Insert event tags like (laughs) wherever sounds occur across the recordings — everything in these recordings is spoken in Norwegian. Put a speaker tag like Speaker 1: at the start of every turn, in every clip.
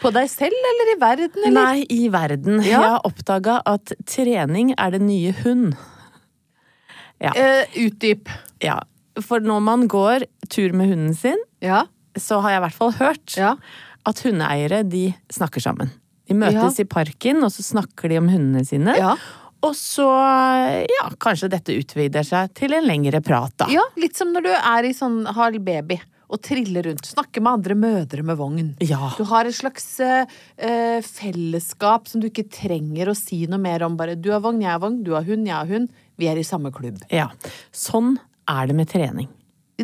Speaker 1: På deg selv eller i verden, eller?
Speaker 2: Nei, i verden.
Speaker 1: Ja.
Speaker 2: Jeg har oppdaga at trening er det nye hund. Ja.
Speaker 1: Eh, utdyp.
Speaker 2: ja. For når man går tur med hunden sin,
Speaker 1: Ja.
Speaker 2: så har jeg i hvert fall hørt
Speaker 1: Ja.
Speaker 2: at hundeeiere de snakker sammen. De møtes i parken, og så snakker de om hundene sine.
Speaker 1: Ja.
Speaker 2: Og så, ja, kanskje dette utvider seg til en lengre prat, da.
Speaker 1: ja, litt som når du er i sånn har baby og trille rundt. Snakke med andre mødre med vogn.
Speaker 2: Ja.
Speaker 1: Du har et slags eh, eh, fellesskap som du ikke trenger å si noe mer om. Bare du har vogn, jeg har vogn, du har hund, jeg har hund. Vi er i samme klubb.
Speaker 2: Ja. Sånn er det med trening.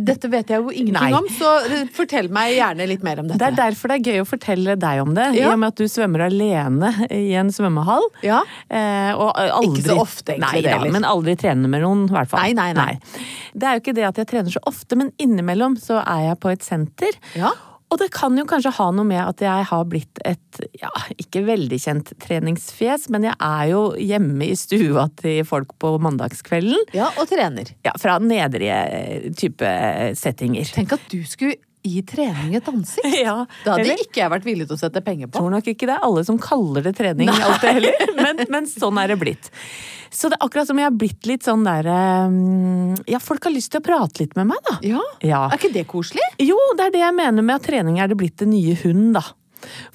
Speaker 1: Dette vet jeg jo ingenting
Speaker 2: Nei.
Speaker 1: om, så eh, fortell meg gjerne litt mer om dette.
Speaker 2: Det er derfor det er gøy å fortelle deg om det, i og med at du svømmer alene i en svømmehall.
Speaker 1: Ja.
Speaker 2: Eh, og aldri,
Speaker 1: Ikke så ofte, egentlig,
Speaker 2: nei,
Speaker 1: det
Speaker 2: da, men aldri trener med noen, i hvert fall.
Speaker 1: Nei, nei, nei.
Speaker 2: Det er jo ikke det at jeg trener så ofte, men innimellom så er jeg på et senter.
Speaker 1: Ja.
Speaker 2: Og det kan jo kanskje ha noe med at jeg har blitt et, ja, ikke veldig kjent treningsfjes, men jeg er jo hjemme i stua til folk på mandagskvelden.
Speaker 1: ja, og trener.
Speaker 2: Ja, fra nedrige type settinger.
Speaker 1: Tenk at du skulle gi trening et ansikt. (laughs)
Speaker 2: Ja,
Speaker 1: Det hadde
Speaker 2: eller-
Speaker 1: ikke jeg vært villig til å sette penger på.
Speaker 2: tror nok ikke det er alle som kaller det trening alltid heller, (laughs) men, men sånn er det blitt. Så det er akkurat som jeg har blitt litt sånn derre Ja, folk har lyst til å prate litt med meg, da.
Speaker 1: Ja.
Speaker 2: Ja.
Speaker 1: Er ikke det koselig?
Speaker 2: Jo, det er det jeg mener med at trening er det blitt det nye hund, da.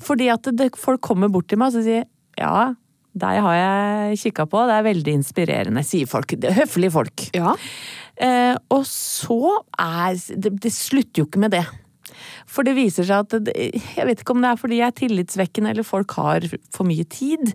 Speaker 2: Fordi at det, folk kommer bort til meg og sier ja, deg har jeg kikka på, det er veldig inspirerende, sier folk. Det er Høflige folk.
Speaker 1: Ja.
Speaker 2: Eh, og så er det, det slutter jo ikke med det. For det viser seg at Jeg vet ikke om det er fordi jeg er tillitsvekkende eller folk har for mye tid,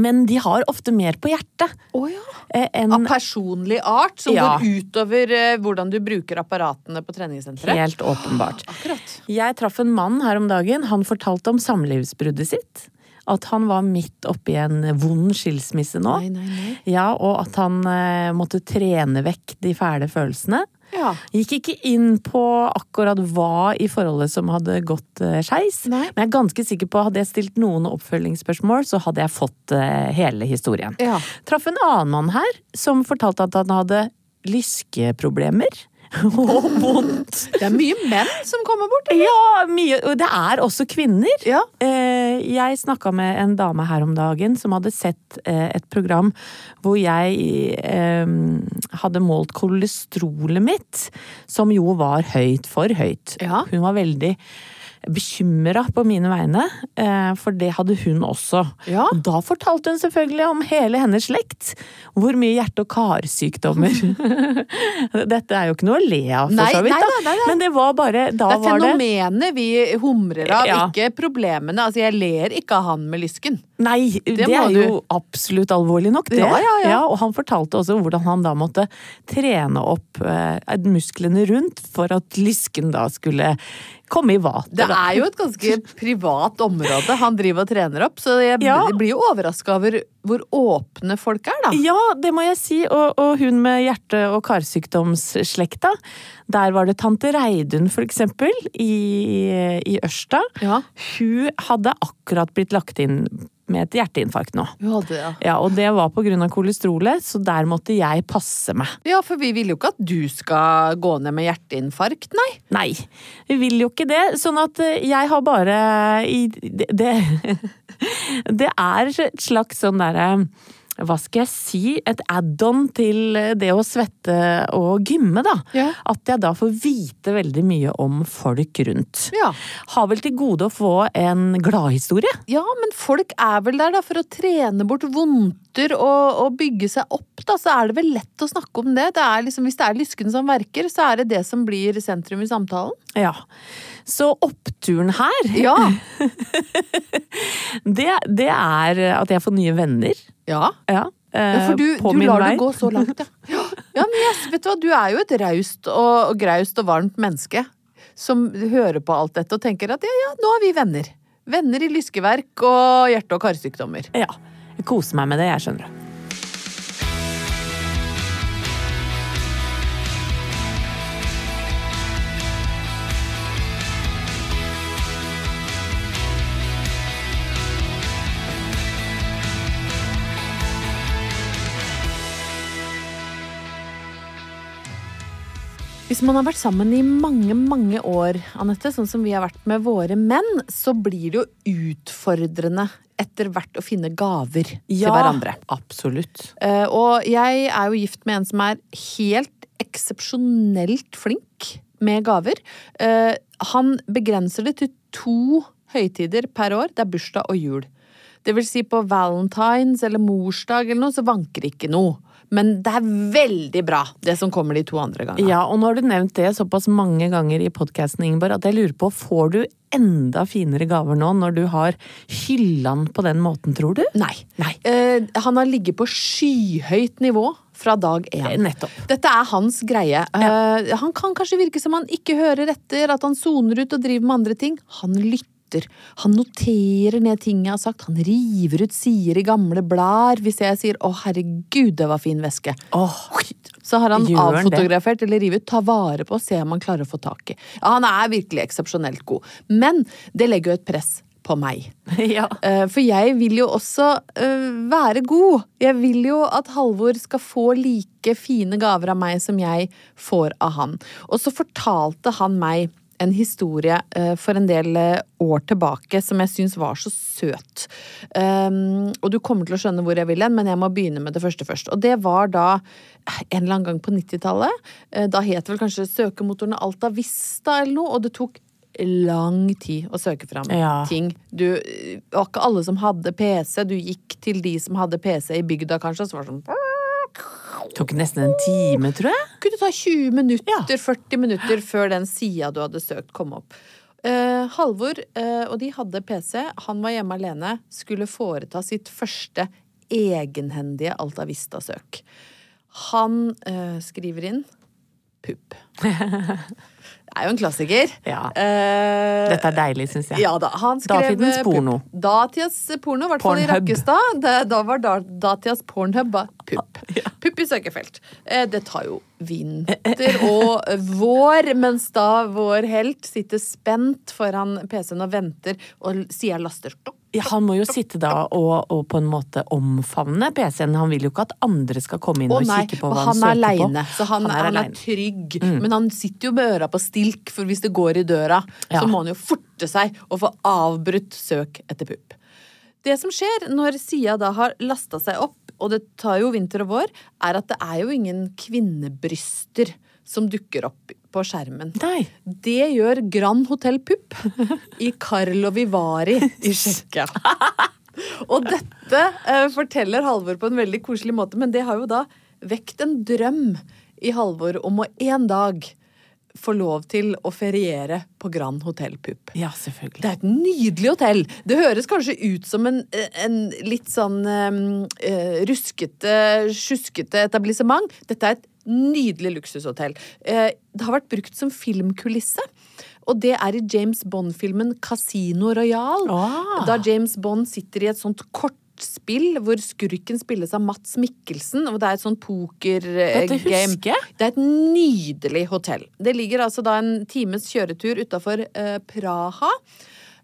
Speaker 2: men de har ofte mer på hjertet.
Speaker 1: Oh, ja.
Speaker 2: eh, enn
Speaker 1: Av personlig art som
Speaker 2: Ja.
Speaker 1: går utover eh, hvordan du bruker apparatene på treningssenteret?
Speaker 2: Helt åpenbart. (gasps)
Speaker 1: Akkurat.
Speaker 2: Jeg traff en mann her om dagen. Han fortalte om samlivsbruddet sitt. At han var midt oppi en vond skilsmisse nå.
Speaker 1: Nei, nei, nei.
Speaker 2: Ja, Og at han eh, måtte trene vekk de fæle følelsene.
Speaker 1: Ja.
Speaker 2: Gikk ikke inn på akkurat hva i forholdet som hadde gått uh, skeis. Men jeg er ganske sikker på at hadde jeg stilt noen oppfølgingsspørsmål, så hadde jeg fått eh, hele historien.
Speaker 1: Ja.
Speaker 2: Traff en annen mann her som fortalte at han hadde lyskeproblemer. (laughs) Og vondt.
Speaker 1: Det er mye menn som kommer bort.
Speaker 2: Ja, mye. Og det er også kvinner.
Speaker 1: Ja.
Speaker 2: Eh, jeg snakka med en dame her om dagen som hadde sett eh, et program hvor jeg eh, hadde målt kolesterolet mitt, som jo var høyt, for høyt.
Speaker 1: Ja.
Speaker 2: Hun var veldig bekymra på mine vegne, eh, for det hadde hun også.
Speaker 1: Ja.
Speaker 2: Og da fortalte hun selvfølgelig om hele hennes slekt. Hvor mye hjerte- og karsykdommer. (laughs) Dette er jo ikke noe å le av, for
Speaker 1: Nei,
Speaker 2: så vidt.
Speaker 1: nei nei da.
Speaker 2: Men det var bare Da
Speaker 1: Det er
Speaker 2: var det
Speaker 1: fenomenet vi humrer av,
Speaker 2: Ja.
Speaker 1: ikke problemene. Altså, jeg ler ikke av han med lysken.
Speaker 2: Nei, det,
Speaker 1: det
Speaker 2: er
Speaker 1: du-
Speaker 2: jo absolutt alvorlig nok, det.
Speaker 1: Ja, ja, ja.
Speaker 2: og han fortalte også hvordan han da måtte trene opp eh, musklene rundt for at lysken da skulle Komme i vater.
Speaker 1: Det er jo et ganske privat område han driver og trener opp, så jeg
Speaker 2: Ja.
Speaker 1: blir jo overraska over hvor åpne folk er, da.
Speaker 2: Ja, det må jeg si. Og, og hun med hjerte- og karsykdomsslekta. Der var det tante Reidun, for eksempel, i, i Ørsta.
Speaker 1: Ja.
Speaker 2: Hun hadde akkurat blitt lagt inn med et hjerteinfarkt nå.
Speaker 1: Hun hadde det, ja.
Speaker 2: Ja, Og det var av kolesterolet, så der måtte jeg passe meg.
Speaker 1: Ja, for vi vil jo ikke at du skal gå ned med hjerteinfarkt, nei.
Speaker 2: Nei, vi vil jo ikke det. Sånn at eh, jeg har bare i Det, det, (laughs) det er et slags sånn derre hva skal jeg si, et add-on til det å svette og gymme, da.
Speaker 1: Ja.
Speaker 2: At jeg da får vite veldig mye om folk rundt.
Speaker 1: Ja.
Speaker 2: Har vel til gode å få en gladhistorie.
Speaker 1: Ja, men folk er vel der da for å trene bort vondter og, og bygge seg opp, da. Så er det vel lett å snakke om det. det er liksom, hvis det er lysken som verker, så er det det som blir sentrum i samtalen.
Speaker 2: Ja. Så oppturen her,
Speaker 1: Ja. (laughs)
Speaker 2: det, det er at jeg får nye venner.
Speaker 1: Ja.
Speaker 2: Ja. eh,
Speaker 1: Ja, for du,
Speaker 2: på
Speaker 1: du
Speaker 2: min
Speaker 1: lar
Speaker 2: vei.
Speaker 1: det gå så langt, ja. (laughs) Ja, men yes, vet du hva, du er jo et raust og, og graust og varmt menneske. Som hører på alt dette og tenker at ja, ja, nå er vi venner. Venner i lyskeverk og hjerte- og karsykdommer.
Speaker 2: Ja. Jeg koser meg med det, jeg skjønner det.
Speaker 1: Hvis man har vært sammen i mange, mange år, Anette, sånn som vi har vært med våre menn, så blir det jo utfordrende etter hvert å finne gaver til hverandre.
Speaker 2: absolutt.
Speaker 1: Eh, og jeg er jo gift med en som er helt eksepsjonelt flink med gaver. Eh, han begrenser det til to høytider per år. Det er bursdag og jul. Det vil si på valentines eller morsdag eller noe, så vanker ikke noe. Men det er veldig bra, det som kommer de to andre gangene.
Speaker 2: Ja, og nå har du nevnt det såpass mange ganger i podkasten, Ingeborg, at jeg lurer på, får du enda finere gaver nå når du har hylla den på den måten, tror du?
Speaker 1: Nei.
Speaker 2: Nei.
Speaker 1: Eh, han har ligget på skyhøyt nivå fra dag én.
Speaker 2: Eh, nettopp.
Speaker 1: Dette er hans greie. Eh, han kan kanskje virke som han ikke hører etter, at han soner ut og driver med andre ting. Han lytter. Han noterer ned ting jeg har sagt. Han river ut sider i gamle blader hvis jeg sier 'Å, herregud, det var fin væske'.
Speaker 2: Oh,
Speaker 1: Så har han
Speaker 2: avfotografert det?
Speaker 1: eller rivet, ta vare på og se om han klarer å få tak i. Ja, han er virkelig eksepsjonelt god. Men det legger jo et press på meg. (laughs)
Speaker 2: ja.
Speaker 1: Eh, For jeg vil jo også eh, være god. Jeg vil jo at Halvor skal få like fine gaver av meg som jeg får av han. Og så fortalte han meg en historie eh, for en del eh, år tilbake som jeg syns var så søt. Um, og du kommer til å skjønne hvor jeg vil hen, men jeg må begynne med det første først. Og det var da en eller annen gang på 90-tallet. Eh, Da het vel kanskje søkemotorene Alta Vista eller noe, og det tok lang tid å søke fram
Speaker 2: Ja.
Speaker 1: ting. Du, det var ikke alle som hadde PC. Du gikk til de som hadde PC i bygda, kanskje, og så var det sånn
Speaker 2: Tok nesten en time, tror jeg.
Speaker 1: kunne ta 20 minutter,
Speaker 2: Ja.
Speaker 1: 40 minutter før den sida du hadde søkt, kom opp. Uh, Halvor, uh, og de hadde PC, han var hjemme alene, skulle foreta sitt første egenhendige Alta Vista-søk. Han uh, skriver inn pupp. (laughs) Er jo en klassiker.
Speaker 2: Ja.
Speaker 1: Uh,
Speaker 2: Dette er deilig, syns jeg.
Speaker 1: Ja da, han skrev
Speaker 2: Datidens
Speaker 1: eh,
Speaker 2: porno.
Speaker 1: Datidas porno, i hvert fall i Rakkestad. Da, da var da, datidas pornhub pupp. (laughs) Ja. Pupp i søkefelt. Uh, det tar jo vinter og vår, mens da vår helt sitter spent foran PC-en og venter, og sier laster stopp.
Speaker 2: Ja, han må jo sitte da og, og på en måte omfavne PC-en. Han vil jo ikke at andre skal komme inn
Speaker 1: Å
Speaker 2: og
Speaker 1: nei,
Speaker 2: kikke på hva
Speaker 1: han
Speaker 2: han,
Speaker 1: er
Speaker 2: søker på.
Speaker 1: så han, han, er,
Speaker 2: alene.
Speaker 1: trygg. Men han sitter jo med øra på stilk, for hvis det går i døra,
Speaker 2: Ja.
Speaker 1: så må han jo forte seg og få avbrutt søk etter pupp. Det som skjer når Sia da har lasta seg opp, og det tar jo vinter og vår, er at det er jo ingen kvinnebryster som dukker opp på skjermen.
Speaker 2: Nei.
Speaker 1: Det gjør Grand Hotell Pupp i Carlo Vivari i Tsjekkia. Og dette uh, forteller Halvor på en veldig koselig måte, men det har jo da vekt en drøm i Halvor om å en dag få lov til å feriere på Grand Hotell Pupp.
Speaker 2: Ja, selvfølgelig.
Speaker 1: Det er et nydelig hotell. Det høres kanskje ut som en, en litt sånn um, ruskete, sjuskete etablissement. Dette er et Nydelig luksushotell. Eh, det har vært brukt som filmkulisse. Og det er i James Bond-filmen Casino Royal.
Speaker 2: Ah.
Speaker 1: Da James Bond sitter i et sånt kortspill hvor skurken spilles av Mats Mikkelsen. Og det er et sånt pokergame.
Speaker 2: Jeg.
Speaker 1: Det er et nydelig hotell. Det ligger altså da en times kjøretur utafor uh, Praha.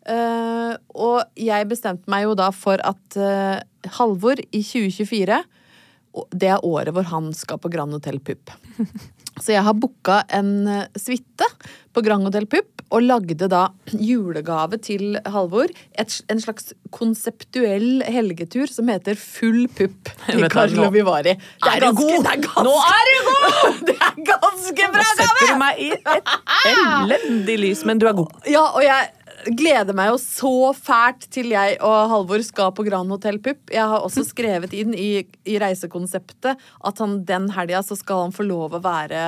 Speaker 1: Uh, og jeg bestemte meg jo da for at uh, Halvor i 2024 og Det er året hvor han skal på Grand Hotel Pupp. (laughs) Så jeg har booka en eh, suite på Grand Hotel Pupp og lagde da julegave til Halvor. Et, en slags konseptuell helgetur som heter Full pupp (laughs)
Speaker 2: til
Speaker 1: Carlo Vivari. Det
Speaker 2: Er er
Speaker 1: ganske-
Speaker 2: god?
Speaker 1: Det er ganske,
Speaker 2: Nå er du god! (laughs)
Speaker 1: Det er ganske
Speaker 2: Nå setter du meg i et elendig lys, men du er god.
Speaker 1: Ja, og jeg gleder meg jo så fælt til jeg og Halvor skal på Grand Hotell Pupp. Jeg har også skrevet inn i, i reisekonseptet at han den helga så skal han få lov å være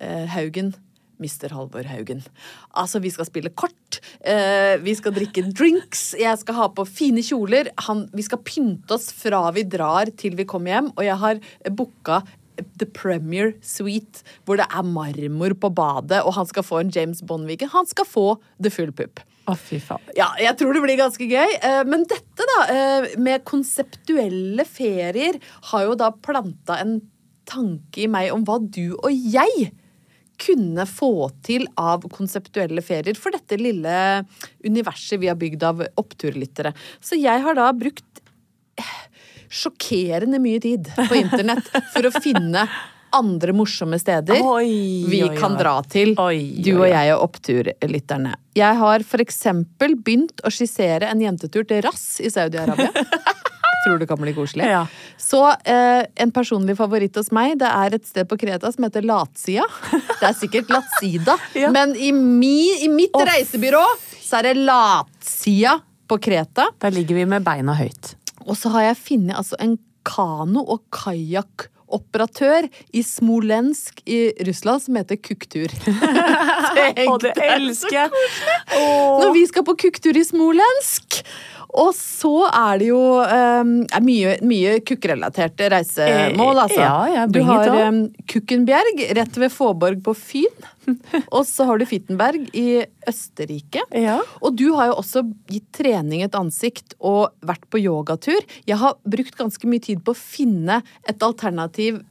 Speaker 1: eh, Haugen. Mr. Halvor Haugen. Altså, vi skal spille kort, eh, vi skal drikke drinks, jeg skal ha på fine kjoler. Han, vi skal pynte oss fra vi drar til vi kommer hjem, og jeg har booka The Premier Suite, hvor det er marmor på badet, og han skal få en James Bond-weekend. Han skal få The Full Pup.
Speaker 2: Å, fy faen.
Speaker 1: Ja, jeg tror det blir ganske gøy. Eh, Men dette, da, eh, med konseptuelle ferier, har jo da planta en tanke i meg om hva du og jeg kunne få til av konseptuelle ferier for dette lille universet vi har bygd av oppturlyttere. Så jeg har da brukt sjokkerende mye tid på internett for å finne andre morsomme steder
Speaker 2: Oi,
Speaker 1: vi
Speaker 2: oi,
Speaker 1: kan dra til,
Speaker 2: Oi,
Speaker 1: du og jeg og oppturlytterne. Jeg har eksempel begynt å skissere en jentetur til Rass i Saudi-Arabia. (laughs) Tror det kan bli koselig.
Speaker 2: Ja.
Speaker 1: Så eh, en personlig favoritt hos meg, det er et sted på Kreta som heter Latsida. Det er sikkert Latsida, (laughs)
Speaker 2: Ja.
Speaker 1: men i, mi, i mitt
Speaker 2: oh.
Speaker 1: reisebyrå så er det Latsida på Kreta.
Speaker 2: Der ligger vi med beina høyt.
Speaker 1: Og så har jeg funnet altså en kano- og kajakkoperatør i Smolensk i Russland som heter Kuktur. (laughs) Tenk
Speaker 2: og det elsker jeg!
Speaker 1: når vi skal på kuktur i Smolensk. Og så er det jo um, er mye, mye kukkrelaterte reisemål,
Speaker 2: Eh,
Speaker 1: altså.
Speaker 2: ja, ja,
Speaker 1: du har um, Kukkenbjerg rett ved Fåborg på Fyn. (laughs) og så har du Fittenberg i Østerrike.
Speaker 2: Ja.
Speaker 1: Og du har jo også gitt trening et ansikt og vært på yogatur. Jeg har brukt ganske mye tid på å finne et alternativ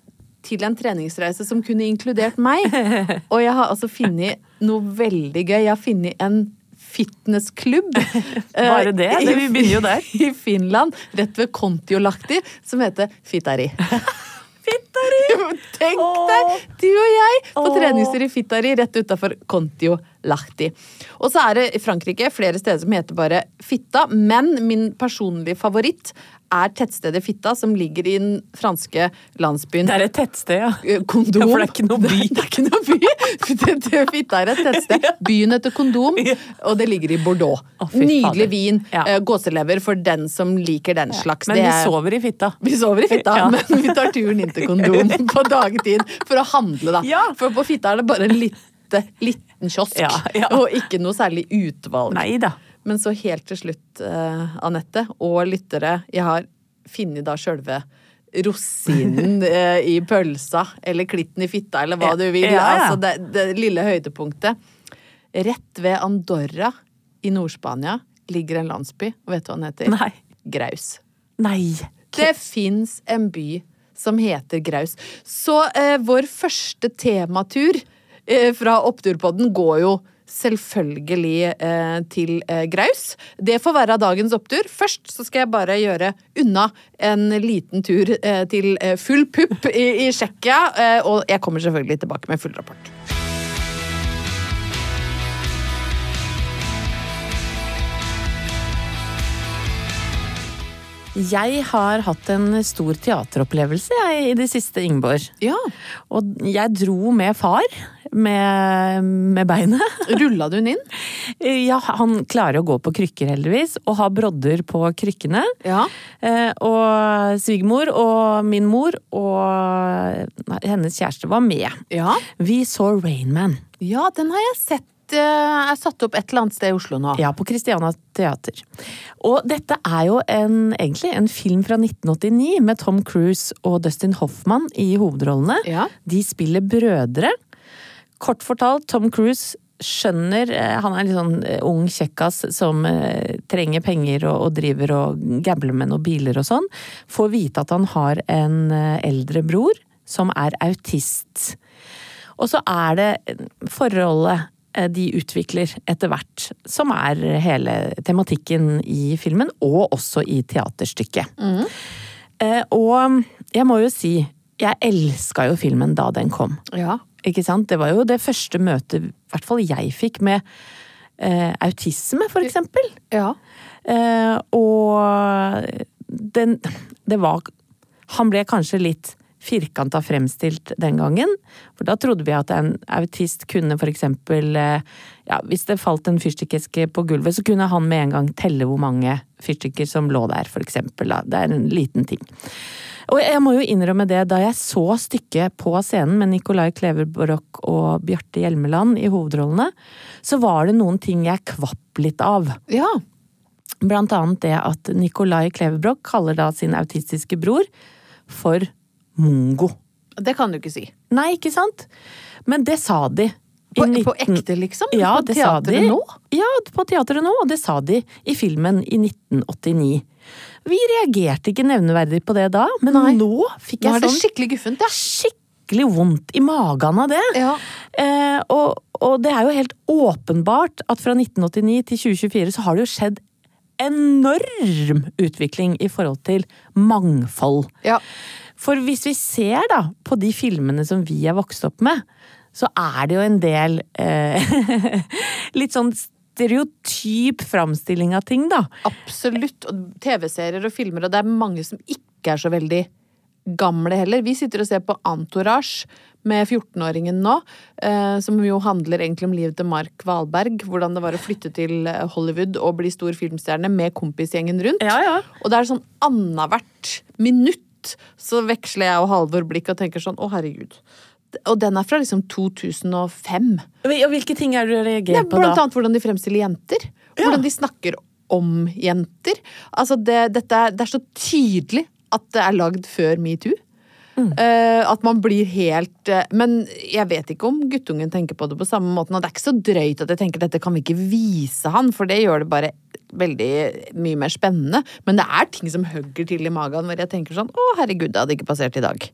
Speaker 1: til en treningsreise som kunne inkludert meg. (laughs) Og jeg har altså funnet noe veldig gøy. Jeg har funnet en fitnessklubb. (laughs)
Speaker 2: Bare det?
Speaker 1: eh,
Speaker 2: Det- vi begynner jo der. (laughs)
Speaker 1: I Finland, rett ved Kontiolahti, som heter Fitari. (laughs)
Speaker 2: Fittari!
Speaker 1: Tenk deg, du og jeg på treningstur i Fittari rett utafor Kontiolahti. Og så er det i Frankrike flere steder som heter bare Fitta, men min personlige favoritt er tettstedet Fitta, som ligger i den franske landsbyen
Speaker 2: Det er et tettsted, ja.
Speaker 1: Eh, Kondom.
Speaker 2: Ja, for det er ikke noe by. (laughs)
Speaker 1: Det er ikke noe by. Det- det- Fitta er et tettsted. (laughs) Byen heter Kondom, og det ligger i Bordeaux.
Speaker 2: Oh.
Speaker 1: Nydelig vin.
Speaker 2: Ja.
Speaker 1: eh, Gåselever for den som liker den slags.
Speaker 2: Men
Speaker 1: Det
Speaker 2: vi
Speaker 1: er-
Speaker 2: sover i fitta.
Speaker 1: vi sover i fitta, (laughs)
Speaker 2: Ja.
Speaker 1: men vi tar turen inn til kondom på dagtid for å handle, da. For på fitta er det bare en lite, liten kiosk, og ikke noe særlig utvalg.
Speaker 2: Nei da.
Speaker 1: Men så helt til slutt, uh, Anette og lyttere, jeg har funnet da sjølve rosinen (laughs) eh, i pølsa, eller klitten i fitta, eller hva du vil.
Speaker 2: ja.
Speaker 1: Altså det, det lille høydepunktet. Rett ved Andorra i Nord-Spania ligger en landsby, og vet du hva den heter?
Speaker 2: Nei.
Speaker 1: Graus.
Speaker 2: Nei.
Speaker 1: Det fins en by som heter Graus. Så eh, vår første tematur eh, fra Oppturpodden går jo selvfølgelig eh, til eh, Graus. Det får være dagens opptur. Først så skal jeg bare gjøre unna en liten tur eh, til eh, full pupp i, i Tsjekkia. Eh, og jeg kommer selvfølgelig tilbake med full rapport.
Speaker 2: Jeg har hatt en stor teateropplevelse jeg, i det siste, Ingeborg.
Speaker 1: Ja.
Speaker 2: Og jeg dro med far med, med beinet. (laughs)
Speaker 1: Rulla du den inn?
Speaker 2: Ja, han klarer å gå på krykker, heldigvis, og har brodder på krykkene.
Speaker 1: Ja.
Speaker 2: Eh, og svigermor og min mor og hennes kjæreste var med.
Speaker 1: Ja.
Speaker 2: Vi så Rainman.
Speaker 1: Ja, den har jeg sett eh, er satt opp et eller annet sted i Oslo nå.
Speaker 2: Ja, på Christiana Teater. Og dette er jo en, egentlig en film fra 1989 med Tom Cruise og Dustin Hoffman i hovedrollene.
Speaker 1: Ja.
Speaker 2: De spiller brødre. Kort fortalt, Tom Cruise skjønner eh, Han er litt sånn eh, ung kjekkas som eh, trenger penger og, og driver og gambler med noen biler og sånn. Får vite at han har en eldre bror som er autist. Og så er det forholdet de utvikler etter hvert, som er hele tematikken i filmen, og også i teaterstykket. Mm. Og jeg må jo si, jeg elska jo filmen da den kom.
Speaker 1: Ja.
Speaker 2: Ikke sant? Det var jo det første møtet, i hvert fall jeg fikk, med eh, autisme, for eksempel.
Speaker 1: ja.
Speaker 2: Eh, og den Det var Han ble kanskje litt firkanta fremstilt den gangen. For da trodde vi at en autist kunne for eksempel eh, ja, Hvis det falt en fyrstikkeske på gulvet, så kunne han med en gang telle hvor mange fyrstikker som lå der, for eksempel. Det er en liten ting. Og jeg må jo innrømme det, da jeg så stykket på scenen med Nicolai Kleverbrok og Bjarte Hjelmeland i hovedrollene, så var det noen ting jeg kvapp litt av.
Speaker 1: ja.
Speaker 2: Blant annet det at Nicolai Kleverbrok kaller da sin autistiske bror for mongo.
Speaker 1: Det kan du ikke si.
Speaker 2: Nei, ikke sant? Men det sa de.
Speaker 1: På,
Speaker 2: 19
Speaker 1: på ekte, liksom?
Speaker 2: Ja,
Speaker 1: på teatret nå?
Speaker 2: Ja, på teatret nå, og det sa de i filmen i 1989. Vi reagerte ikke nevneverdig på det da, men
Speaker 1: Nei.
Speaker 2: nå fikk
Speaker 1: Nå
Speaker 2: jeg
Speaker 1: det
Speaker 2: sånn
Speaker 1: skikkelig guffent, ja.
Speaker 2: skikkelig vondt i magen av det.
Speaker 1: Ja.
Speaker 2: Eh, og, og det er jo helt åpenbart at fra 1989 til 2024 så har det jo skjedd enorm utvikling i forhold til mangfold.
Speaker 1: ja.
Speaker 2: For hvis vi ser da på de filmene som vi er vokst opp med, så er det jo en del eh, (laughs) litt sånn stereotyp framstilling av ting, da.
Speaker 1: Absolutt. Og TV-serier og filmer, og det er mange som ikke er så veldig gamle heller. Vi sitter og ser på Entourage med 14-åringen nå, eh, som jo handler egentlig om livet til Mark Valberg. Hvordan det var å flytte til eh, Hollywood og bli stor filmstjerne med kompisgjengen rundt.
Speaker 2: Ja, ja.
Speaker 1: Og det er sånn annethvert minutt så veksler jeg og Halvor blikk og tenker sånn å herregud. Og den er fra liksom 2005.
Speaker 2: Og hvilke ting er det du reagerer på da?
Speaker 1: blant annet hvordan de fremstiller jenter. Hvordan de snakker om jenter. Altså det, dette det er så tydelig at det er lagd før metoo. Uh, at man blir helt uh, Men jeg vet ikke om guttungen tenker på det på samme måten. Og det er ikke så drøyt at jeg tenker dette kan vi ikke vise han, for det gjør det bare veldig mye mer spennende. Men det er ting som hugger til i magen hvor jeg tenker sånn å herregud, det hadde ikke passert i dag.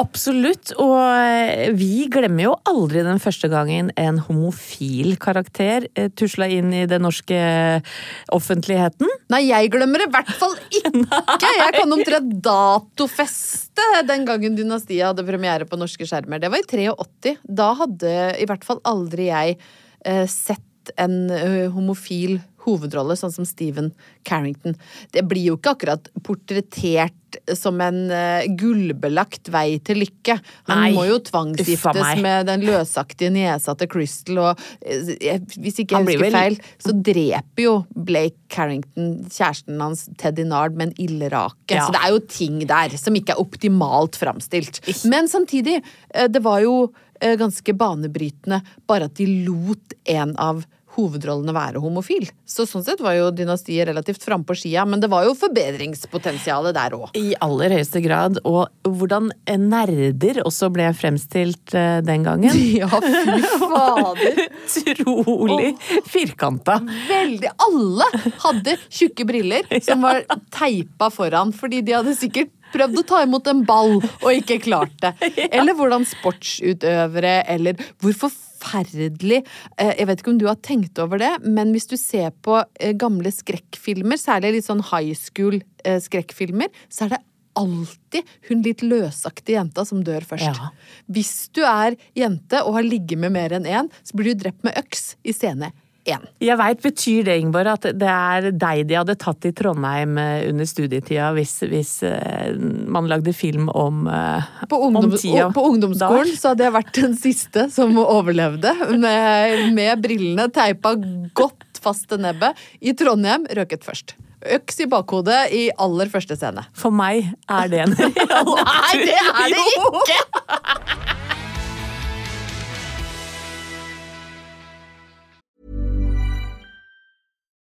Speaker 2: Absolutt, og eh, vi glemmer jo aldri den første gangen en homofil karakter eh, tusla inn i den norske offentligheten.
Speaker 1: Nei, jeg glemmer det i hvert fall ikke! (laughs) Jeg kan omtrent datofeste den gangen Dynastiet hadde premiere på norske skjermer. Det var i 83. Da hadde i hvert fall aldri jeg eh, sett en homofil homofil hovedrolle, sånn som Stephen Carrington. Det blir jo ikke akkurat portrettert som en uh, gullbelagt vei til lykke. Han
Speaker 2: Nei,
Speaker 1: må jo tvangsgiftes med den løsaktige niesa til Crystal, og eh, hvis ikke jeg husker
Speaker 2: vel-
Speaker 1: feil, så dreper jo Blake Carrington kjæresten hans Teddy Nard med en ildrake.
Speaker 2: Ja.
Speaker 1: Så det er jo ting der som ikke er optimalt framstilt. Men samtidig, eh, det var jo ganske banebrytende bare at de lot en av hovedrollene være homofil. Så sånn sett var jo dynastiet relativt frampå skia, men det var jo forbedringspotensialet der òg.
Speaker 2: I aller høyeste grad. Og hvordan nerder også ble fremstilt eh, den gangen. (laughs)
Speaker 1: Ja, fy fader! (laughs)
Speaker 2: Utrolig firkanta.
Speaker 1: Veldig. Alle hadde tjukke briller (laughs) som var teipa foran, fordi de hadde sikkert prøvd å ta imot en ball og ikke klart det. Eller hvordan sportsutøvere, eller hvor forferdelig eh, Jeg vet ikke om du har tenkt over det, men hvis du ser på eh, gamle skrekkfilmer, særlig litt sånn high school-skrekkfilmer, så er det alltid hun litt løsaktige jenta som dør først.
Speaker 2: Ja.
Speaker 1: Hvis du er jente og har ligget med mer enn én, så blir du drept med øks i scene én.
Speaker 2: Jeg veit, betyr det, Ingeborg, at det er deg de hadde tatt i Trondheim eh, under studietida hvis, hvis eh, man lagde film om, på
Speaker 1: På,
Speaker 2: om tida
Speaker 1: på ungdomsskolen så hadde jeg vært den siste som overlevde. Med, med brillene teipa godt fast til nebbet. I Trondheim røket først. Øks i bakhodet i aller første scene.
Speaker 2: For meg er det en (laughs)
Speaker 1: Nei, det er det ikke! (laughs)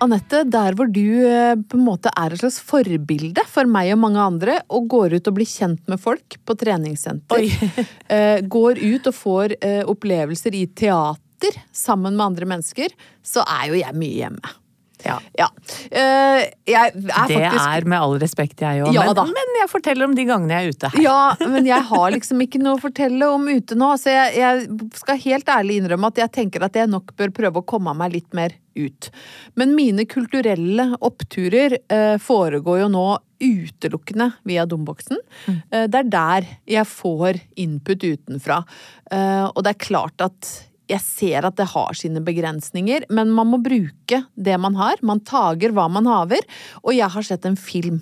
Speaker 1: Anette, der hvor du eh, på en måte er et slags forbilde for meg og mange andre, og går ut og blir kjent med folk på treningssenter, (laughs) eh, går ut og får eh, opplevelser i teater sammen med andre mennesker, så er jo jeg mye hjemme.
Speaker 2: Ja.
Speaker 1: Ja. Uh, er
Speaker 2: Det
Speaker 1: faktisk
Speaker 2: er med all respekt, jeg òg.
Speaker 1: Ja
Speaker 2: men, men jeg forteller om de gangene jeg er ute her.
Speaker 1: Ja, men jeg har liksom ikke noe å fortelle om ute nå, så jeg, jeg skal helt ærlig innrømme at jeg tenker at jeg nok bør prøve å komme meg litt mer ut. Men mine kulturelle oppturer uh, foregår jo nå utelukkende via domboksen. Eh, det er der jeg får input utenfra. Og det er klart at jeg ser at det har sine begrensninger, men man må bruke det man har. Man tager hva man haver. Og jeg har sett en film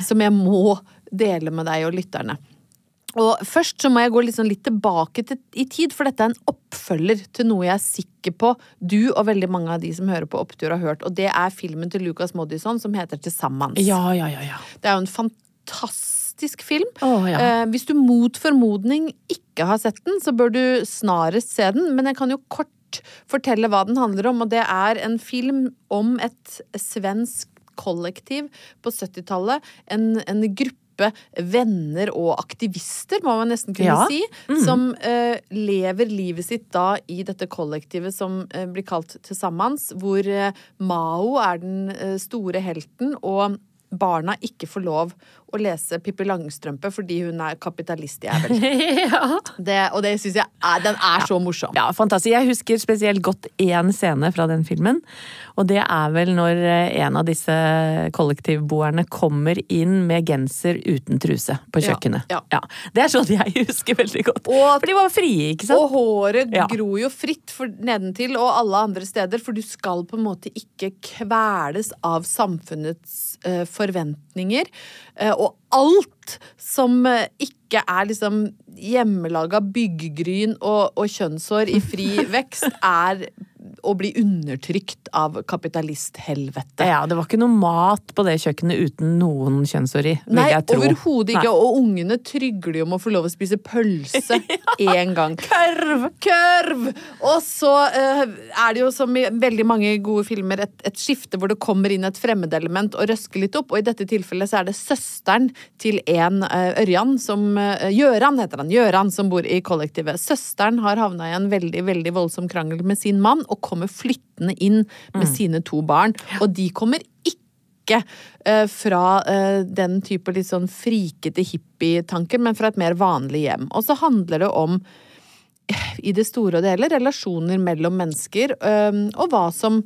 Speaker 1: som jeg må dele med deg og lytterne. Og først så må jeg gå sånn litt tilbake til, i tid, for dette er en oppfølger til noe jeg er sikker på du og veldig mange av de som hører på Opptur har hørt, og det er filmen til Lucas Moddison som heter Til sammans.
Speaker 2: Ja, ja, ja, ja.
Speaker 1: Det er jo en fantastisk film.
Speaker 2: Oh, ja.
Speaker 1: eh, hvis du mot formodning ikke har sett den, så bør du snarest se den, men jeg kan jo kort fortelle hva den handler om, og det er en film om et svensk kollektiv på 70-tallet. En, en gruppe venner og aktivister, må man nesten kunne
Speaker 2: Ja.
Speaker 1: si, som eh, lever livet sitt da i dette kollektivet som eh, blir kalt Til sammans, hvor eh, Mao er den store helten, og barna ikke får lov å lese Pippi Langstrømpe fordi hun er kapitalistjævel. (laughs) Det, og det syns jeg er, den er så morsom.
Speaker 2: Ja, fantastisk. Jeg husker spesielt godt én scene fra den filmen. Og det er vel når eh, en av disse kollektivboerne kommer inn med genser uten truse på
Speaker 1: Ja,
Speaker 2: kjøkkenet.
Speaker 1: ja.
Speaker 2: Det er sånn jeg (laughs) husker veldig godt.
Speaker 1: Og-
Speaker 2: For de var frie, ikke sant?
Speaker 1: Og håret
Speaker 2: Ja.
Speaker 1: gror jo fritt for nedentil og alle andre steder, for du skal på en måte ikke kveles av samfunnets uh, forventninger. Eh, og alt som eh, ikke er liksom hjemmelaga byggegryn og, og kjønnshår i fri (laughs) vekst, er å bli undertrykt av kapitalisthelvete.
Speaker 2: Ja, det var ikke noe mat på det kjøkkenet uten noen kjønnshår i, vil
Speaker 1: Nei,
Speaker 2: jeg tro.
Speaker 1: overhodet ikke.
Speaker 2: Nei.
Speaker 1: Og ungene trygler jo om å få lov å spise pølse (laughs) én gang.
Speaker 2: Kørv!
Speaker 1: Kørv! Og så uh, er det jo som i veldig mange gode filmer et, et skifte hvor det kommer inn et fremmedelement og røsker litt opp, og i dette tilfellet så er det søsteren til en uh, Ørjan som eh, Gjøran heter han. Gjøran som bor i kollektivet. Søsteren har havna i en veldig, veldig voldsom krangel med sin mann og kommer flyttende inn med sine to barn, og de kommer ikke eh, fra eh, den type litt sånn frikete hippie-tanker, men fra et mer vanlig hjem. Og så handler det om i det store og det hele relasjoner mellom mennesker, og hva som,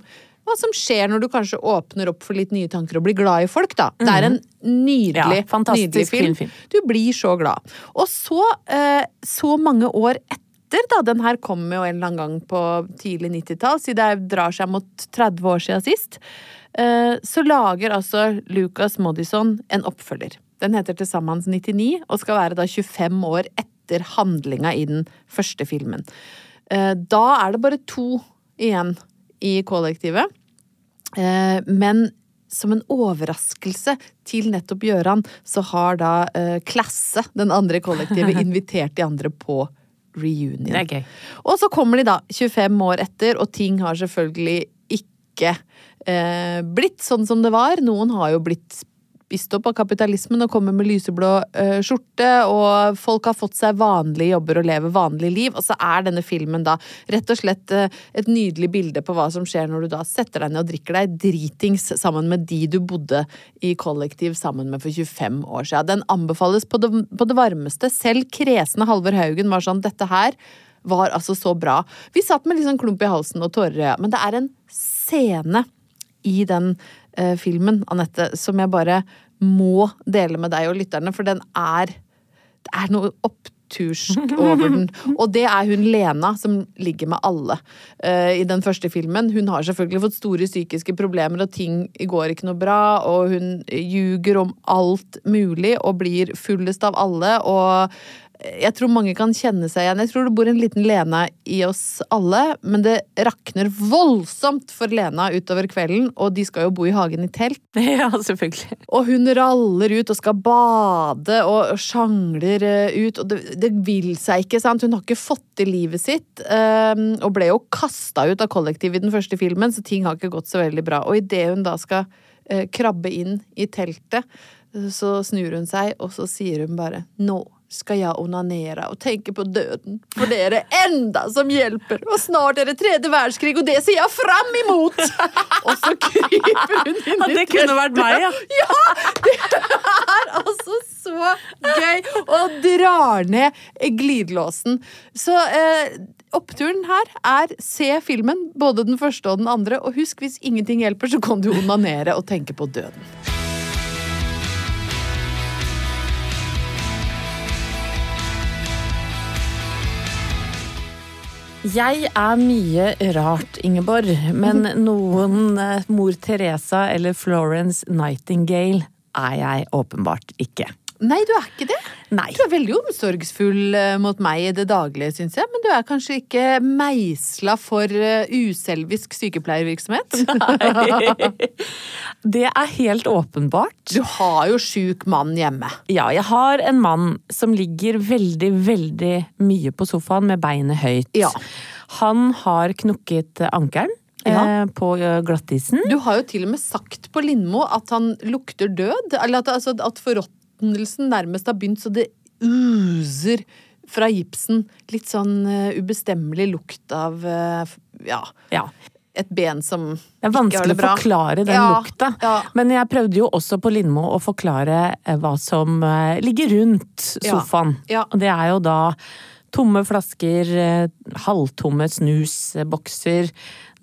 Speaker 1: hva som skjer når du kanskje åpner opp for litt nye tanker og blir glad i folk, da. Det er en nydelig,
Speaker 2: Ja,
Speaker 1: nydelig film.
Speaker 2: film.
Speaker 1: Du blir så glad. Og så, eh, så mange år etter, da, den her kom jo en eller annen gang på tidlig 90-tall, siden det drar seg mot 30 år siden sist, eh, så lager altså Lucas Moddison en oppfølger. Den heter til sammen 99, og skal være da 25 år etter handlinga i den første filmen. Eh, Da er det bare to igjen i kollektivet. Eh, Men som en overraskelse til nettopp Gjøran, så har da eh, Klasse, den andre kollektivet, (laughs) invitert de andre på reunion.
Speaker 2: Det er gøy.
Speaker 1: Og så kommer de da 25 år etter, og ting har selvfølgelig ikke eh, blitt sånn som det var. Noen har jo blitt opp av kapitalismen og kommer med lyseblå uh, skjorte, og folk har fått seg vanlige jobber og lever vanlige liv. Og så er denne filmen da rett og slett uh, et nydelig bilde på hva som skjer når du da setter deg ned og drikker deg dritings sammen med de du bodde i kollektiv sammen med for 25 år siden. Den anbefales på det, på det varmeste. Selv kresne Halvor Haugen var sånn dette her var altså så bra. Vi satt med litt sånn klump i halsen og tårer i øya, men det er en scene i den filmen, Anette, som jeg bare må dele med deg og lytterne, for den er Det er noe opptursk (laughs) over den. Og det er hun Lena som ligger med alle eh, i den første filmen. Hun har selvfølgelig fått store psykiske problemer, og ting går ikke noe bra, og hun ljuger om alt mulig og blir fullest av alle, og jeg tror mange kan kjenne seg igjen. Jeg tror det bor en liten Lena i oss alle, men det rakner voldsomt for Lena utover kvelden, og de skal jo bo i hagen i telt. (laughs)
Speaker 2: Ja, selvfølgelig.
Speaker 1: Og hun raller ut og skal bade og sjangler eh, ut, og det, det vil seg ikke, sant. Hun har ikke fått til livet sitt, eh, og ble jo kasta ut av kollektivet i den første filmen, så ting har ikke gått så veldig bra. Og idet hun da skal eh, krabbe inn i teltet, så snur hun seg, og så sier hun bare nå skal jeg onanere og tenke på døden, for det er det enda som hjelper, og snart er det tredje verdenskrig, og det ser jeg fram imot! (laughs) Og så kryper hun inn i
Speaker 2: det kunne vært meg, ja.
Speaker 1: ja! Det er altså så gøy! Og drar ned glidelåsen. Så eh, oppturen her er se filmen, både den første og den andre, og husk hvis ingenting hjelper, så kan du onanere og tenke på døden.
Speaker 2: Jeg er mye rart, Ingeborg, men (laughs) noen eh, mor Teresa eller Florence Nightingale er jeg åpenbart ikke.
Speaker 1: Nei, du er ikke det.
Speaker 2: Nei.
Speaker 1: Du er veldig omsorgsfull eh, mot meg i det daglige, syns jeg. Men du er kanskje ikke meisla for eh, uselvisk sykepleiervirksomhet? (laughs)
Speaker 2: Det er helt åpenbart.
Speaker 1: Du har jo sjuk mann hjemme.
Speaker 2: Ja, jeg har en mann som ligger veldig, veldig mye på sofaen med beinet høyt.
Speaker 1: Ja.
Speaker 2: Han har knukket ankelen
Speaker 1: Ja.
Speaker 2: eh, på glattisen.
Speaker 1: Du har jo til og med sagt på Lindmo at han lukter død. Eller at, altså, at forråtnelsen nærmest har begynt så det user fra gipsen. Litt sånn eh, ubestemmelig lukt av eh, ja,
Speaker 2: Ja.
Speaker 1: et ben som
Speaker 2: Det er
Speaker 1: ikke har
Speaker 2: vanskelig å forklare den
Speaker 1: Ja,
Speaker 2: lukta.
Speaker 1: ja.
Speaker 2: Men jeg prøvde jo også på Lindmo å forklare eh, hva som ligger rundt sofaen.
Speaker 1: ja.
Speaker 2: Og det er jo da tomme flasker, halvtomme snusbokser,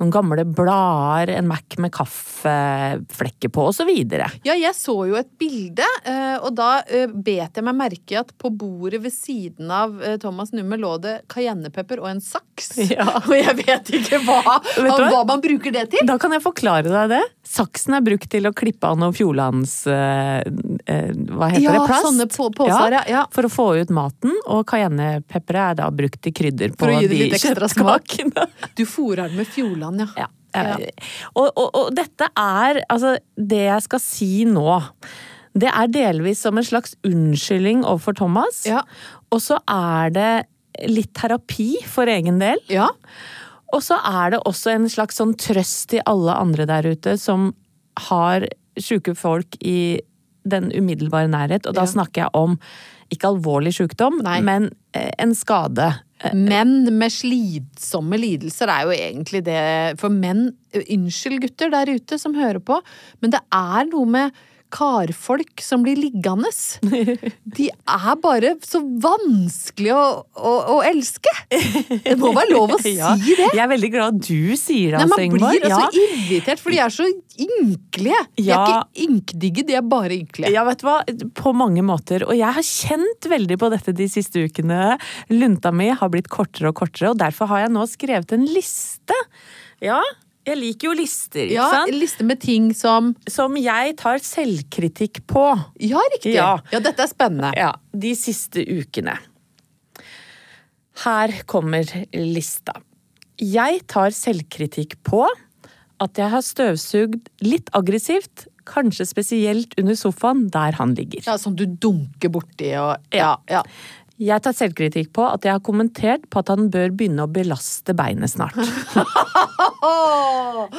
Speaker 2: noen gamle blader, en Mac med kaffeflekker på, og så videre.
Speaker 1: Ja, jeg så jo et bilde, eh, og da eh, bet jeg meg merke at på bordet ved siden av eh, Thomas Numme lå det cayennepepper og en saks. (laughs)
Speaker 2: Ja.
Speaker 1: Og jeg vet ikke hva,
Speaker 2: Vet hva
Speaker 1: man bruker det til.
Speaker 2: Da kan jeg forklare deg det. Saksen er brukt til å klippe av noen Fjordlands eh, eh, Hva heter
Speaker 1: Ja,
Speaker 2: det? Plast?
Speaker 1: sånne på- poser, ja, ja.
Speaker 2: For å få ut maten. Og cayennepepperet er da brukt til krydder på
Speaker 1: For å gi det
Speaker 2: de
Speaker 1: litt ekstra smak.
Speaker 2: kjøttkakene.
Speaker 1: Du fôrer den med Fjordland, ja.
Speaker 2: Ja. ja. Og, og, og dette er Altså, det jeg skal si nå, det er delvis som en slags unnskyldning overfor Thomas.
Speaker 1: Ja.
Speaker 2: Og så er det litt terapi for egen del.
Speaker 1: Ja.
Speaker 2: Og så er det også en slags sånn trøst til alle andre der ute som har sjuke folk i den umiddelbare nærhet. Og da
Speaker 1: Ja.
Speaker 2: snakker jeg om ikke alvorlig sjukdom,
Speaker 1: Nei.
Speaker 2: men eh, en skade.
Speaker 1: Menn med slitsomme lidelser er jo egentlig det For menn Unnskyld, gutter der ute som hører på, men det er noe med karfolk som blir liggende. De er bare så vanskelig å, å, å elske! Det må være lov å (laughs) si
Speaker 2: Ja,
Speaker 1: det!
Speaker 2: Jeg er veldig glad du sier det,
Speaker 1: Nei,
Speaker 2: altså,
Speaker 1: man blir
Speaker 2: ja.
Speaker 1: så irritert, for de er så ynkelige. De
Speaker 2: Ja.
Speaker 1: er ikke ynkdigge, de er bare ynkelige.
Speaker 2: Ja, vet du hva? På mange måter. Og jeg har kjent veldig på dette de siste ukene. Lunta mi har blitt kortere og kortere, og derfor har jeg nå skrevet en liste. Ja, jeg liker jo lister, ikke
Speaker 1: Ja,
Speaker 2: sant?
Speaker 1: Lister med ting som
Speaker 2: Som jeg tar selvkritikk på.
Speaker 1: Ja, riktig.
Speaker 2: Ja.
Speaker 1: ja dette er spennende.
Speaker 2: Ja, de siste ukene. Her kommer lista. Jeg tar selvkritikk på at jeg har støvsugd litt aggressivt, kanskje spesielt under sofaen der han ligger.
Speaker 1: Ja, Som du dunker borti og Ja. ja.
Speaker 2: Jeg tar selvkritikk på at jeg har kommentert på at han bør begynne å belaste beinet snart. (laughs)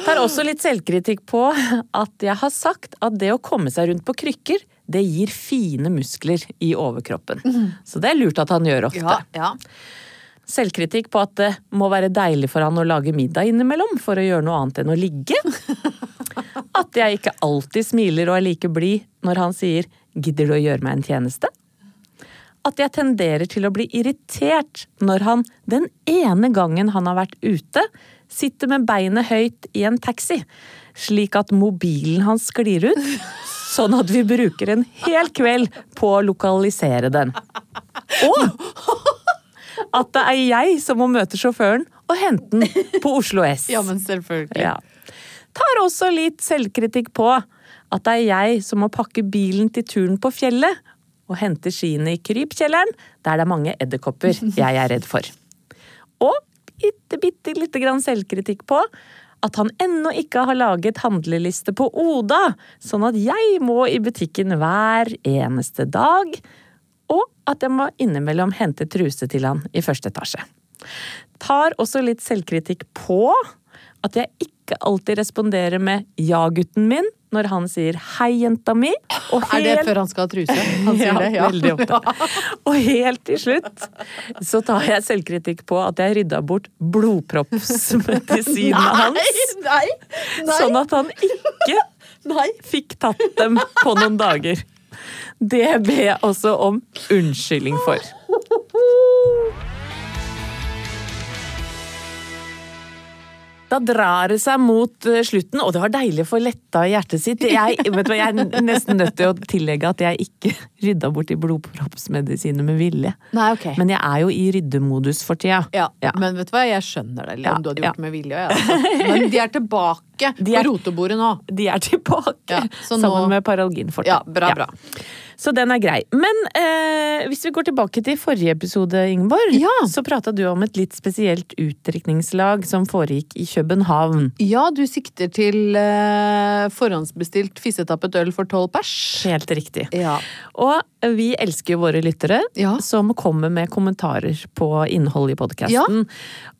Speaker 2: Tar også litt selvkritikk på at jeg har sagt at det å komme seg rundt på krykker, det gir fine muskler i overkroppen. Så det er lurt at han gjør ofte.
Speaker 1: ja, ja.
Speaker 2: Selvkritikk på at det må være deilig for han å lage middag innimellom for å gjøre noe annet enn å ligge. (laughs) At jeg ikke alltid smiler og er like blid når han sier 'gidder du å gjøre meg en tjeneste'? At jeg tenderer til å bli irritert når han den ene gangen han har vært ute, sitter med beinet høyt i en taxi, slik at mobilen hans sklir ut, sånn at vi bruker en hel kveld på å lokalisere den. Og at det er jeg som må møte sjåføren og hente den på Oslo S.
Speaker 1: ja, men selvfølgelig.
Speaker 2: Ja. Tar også litt selvkritikk på at det er jeg som må pakke bilen til turen på fjellet og hente skiene i krypkjelleren, der det er mange edderkopper jeg er redd for. Og bitte, bitte lite grann selvkritikk på at han ennå ikke har laget handleliste på Oda, sånn at jeg må i butikken hver eneste dag, og at jeg må innimellom hente truse til han i første etasje. Tar også litt selvkritikk på at jeg ikke alltid responderer med ja-gutten min når han sier hei, jenta mi. Og
Speaker 1: Er det før han skal ha truse? Han sier (laughs)
Speaker 2: ja,
Speaker 1: det, ja.
Speaker 2: veldig ofte. (laughs) Og helt til slutt så tar jeg selvkritikk på at jeg rydda bort blodproppsmedisinene (laughs) hans.
Speaker 1: Nei! Nei!
Speaker 2: Sånn at han ikke
Speaker 1: nei.
Speaker 2: fikk tatt dem på noen dager. Det ber jeg også om unnskyldning for. Da drar det seg mot eh, slutten, og det var deilig å få letta i hjertet sitt. Jeg, (laughs) vet du jeg er nesten nødt til å tillegge at jeg ikke (laughs) rydda bort i blodproppsmedisiner med vilje.
Speaker 1: Nei, ok.
Speaker 2: Men jeg er jo i ryddemodus for tida.
Speaker 1: Ja,
Speaker 2: Ja.
Speaker 1: men vet du hva, jeg skjønner det, om du hadde gjort det med vilje. Altså. Men de er tilbake (laughs)
Speaker 2: De er-
Speaker 1: på rotebordet nå.
Speaker 2: De er tilbake,
Speaker 1: så nå-
Speaker 2: sammen med paralginforten.
Speaker 1: Ja, bra, bra.
Speaker 2: Så den er grei. Men eh, hvis vi går tilbake til forrige episode, Ingeborg,
Speaker 1: Ja.
Speaker 2: så prata du om et litt spesielt utdrikningslag som foregikk i København.
Speaker 1: Ja, du sikter til eh, forhåndsbestilt fissetappet øl for tolv pers.
Speaker 2: Helt riktig.
Speaker 1: Ja.
Speaker 2: Og vi elsker jo våre lyttere
Speaker 1: Ja.
Speaker 2: som kommer med kommentarer på innholdet i podkasten.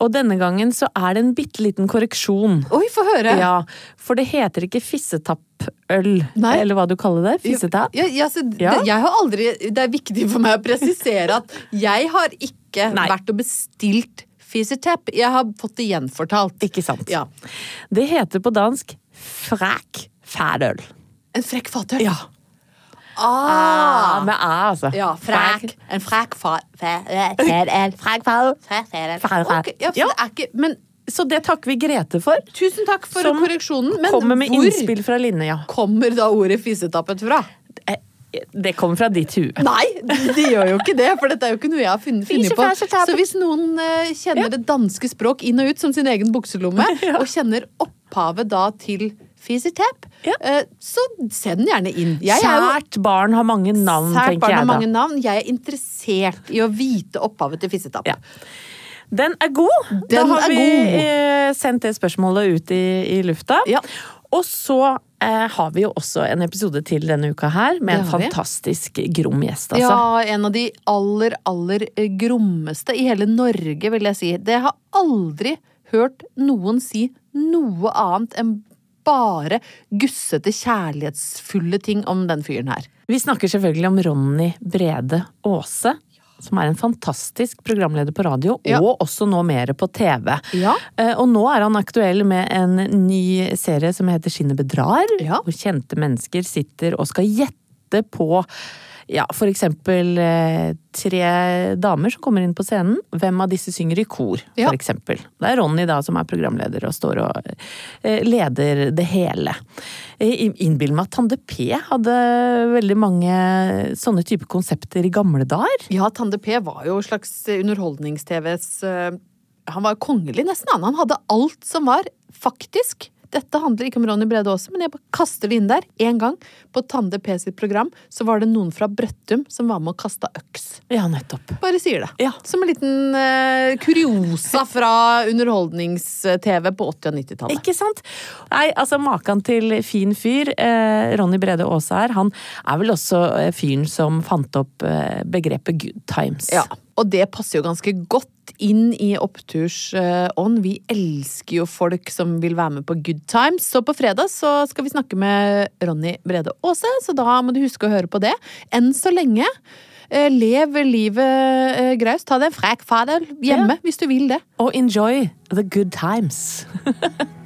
Speaker 2: Og denne gangen så er det en bitte liten korreksjon.
Speaker 1: Oi, få høre!
Speaker 2: Ja, for det heter ikke fissetappøl,
Speaker 1: Nei.
Speaker 2: eller hva du kaller det. Fissetapp.
Speaker 1: Ja, ja, så
Speaker 2: Ja.
Speaker 1: Det, jeg har aldri, det er viktig for meg å presisere at jeg har ikke
Speaker 2: Nei.
Speaker 1: vært og bestilt fisetepp. Jeg har fått det gjenfortalt.
Speaker 2: Ikke sant?
Speaker 1: Ja.
Speaker 2: Det heter på dansk fræk fædøl.
Speaker 1: En frekk fatøl.
Speaker 2: Ja.
Speaker 1: Ah,
Speaker 2: Med æ, altså.
Speaker 1: ja, frekk. En frekk fatøl.
Speaker 2: Fræk fædøl.
Speaker 1: Ok, ja, Men
Speaker 2: Så det takker vi Grete for.
Speaker 1: tusen takk for
Speaker 2: Som
Speaker 1: korreksjonen. Men
Speaker 2: Kommer med
Speaker 1: hvor
Speaker 2: innspill fra Linne, ja.
Speaker 1: kommer da ordet fisetappet fra?
Speaker 2: Eh, Det kommer fra ditt hue.
Speaker 1: Nei, de gjør jo ikke det, for dette er jo ikke noe jeg har funnet, funnet på. Så hvis noen eh, kjenner det danske språk inn og ut som sin egen bukselomme, (laughs) og kjenner opphavet da til Fisetap,
Speaker 2: Ja.
Speaker 1: eh, så send den gjerne inn. Jeg
Speaker 2: Kjært barn har mange navn, tenker
Speaker 1: sært
Speaker 2: tenker
Speaker 1: barn har mange navn. Jeg er interessert i å vite opphavet til Fisetap.
Speaker 2: Ja. Den er god! da har vi
Speaker 1: god.
Speaker 2: eh, sendt det spørsmålet ut i, i lufta.
Speaker 1: Ja.
Speaker 2: Og så eh, har vi jo også en episode til denne uka her, med en fantastisk grom gjest, altså.
Speaker 1: Ja, en av de aller, aller eh, grommeste i hele Norge, vil jeg si. Det har aldri hørt noen si noe annet enn bare gussete, kjærlighetsfulle ting om den fyren her.
Speaker 2: Vi snakker selvfølgelig om Ronny Brede Aase. Som er en fantastisk programleder på radio,
Speaker 1: Ja.
Speaker 2: og også nå mer på TV.
Speaker 1: Ja.
Speaker 2: Eh, Og nå er han aktuell med en ny serie som heter Skinnet bedrar.
Speaker 1: Ja.
Speaker 2: Hvor kjente mennesker sitter og skal gjette på ja, for eksempel eh, tre damer som kommer inn på scenen. Hvem av disse synger i kor,
Speaker 1: Ja.
Speaker 2: for eksempel. Det er Ronny da som er programleder og står og eh, leder det hele. Innbill innbiller meg at Tande P hadde veldig mange sånne type konsepter i gamle dager.
Speaker 1: Ja, Tande P var jo slags underholdnings-TVs eh, Han var kongelig, nesten. Han Han hadde alt som var faktisk dette handler ikke om Ronny Brede Aase, men jeg bare kaster det inn der. En gang på Tande P sitt program så var det noen fra Brøttum som var med og kasta øks.
Speaker 2: Ja, nettopp.
Speaker 1: Bare sier det.
Speaker 2: Ja.
Speaker 1: Som en liten uh, kuriosa fra underholdnings-TV på 80- og 90-tallet.
Speaker 2: Ikke sant? Nei, altså Maken til fin fyr. Eh, Ronny Brede Aase her, han er vel også eh, fyren som fant opp eh, begrepet good times.
Speaker 1: Ja, og det passer jo ganske godt inn i opptursånd. Vi elsker jo folk som vil være med på good times. Så på fredag så skal vi snakke med Ronny Brede Aase, så da må du huske å høre på det. Enn så lenge, eh, lev livet eh, graust. Ta deg en fræk fadel hjemme
Speaker 2: Ja.
Speaker 1: hvis du vil det.
Speaker 2: Og enjoy the good times. (laughs)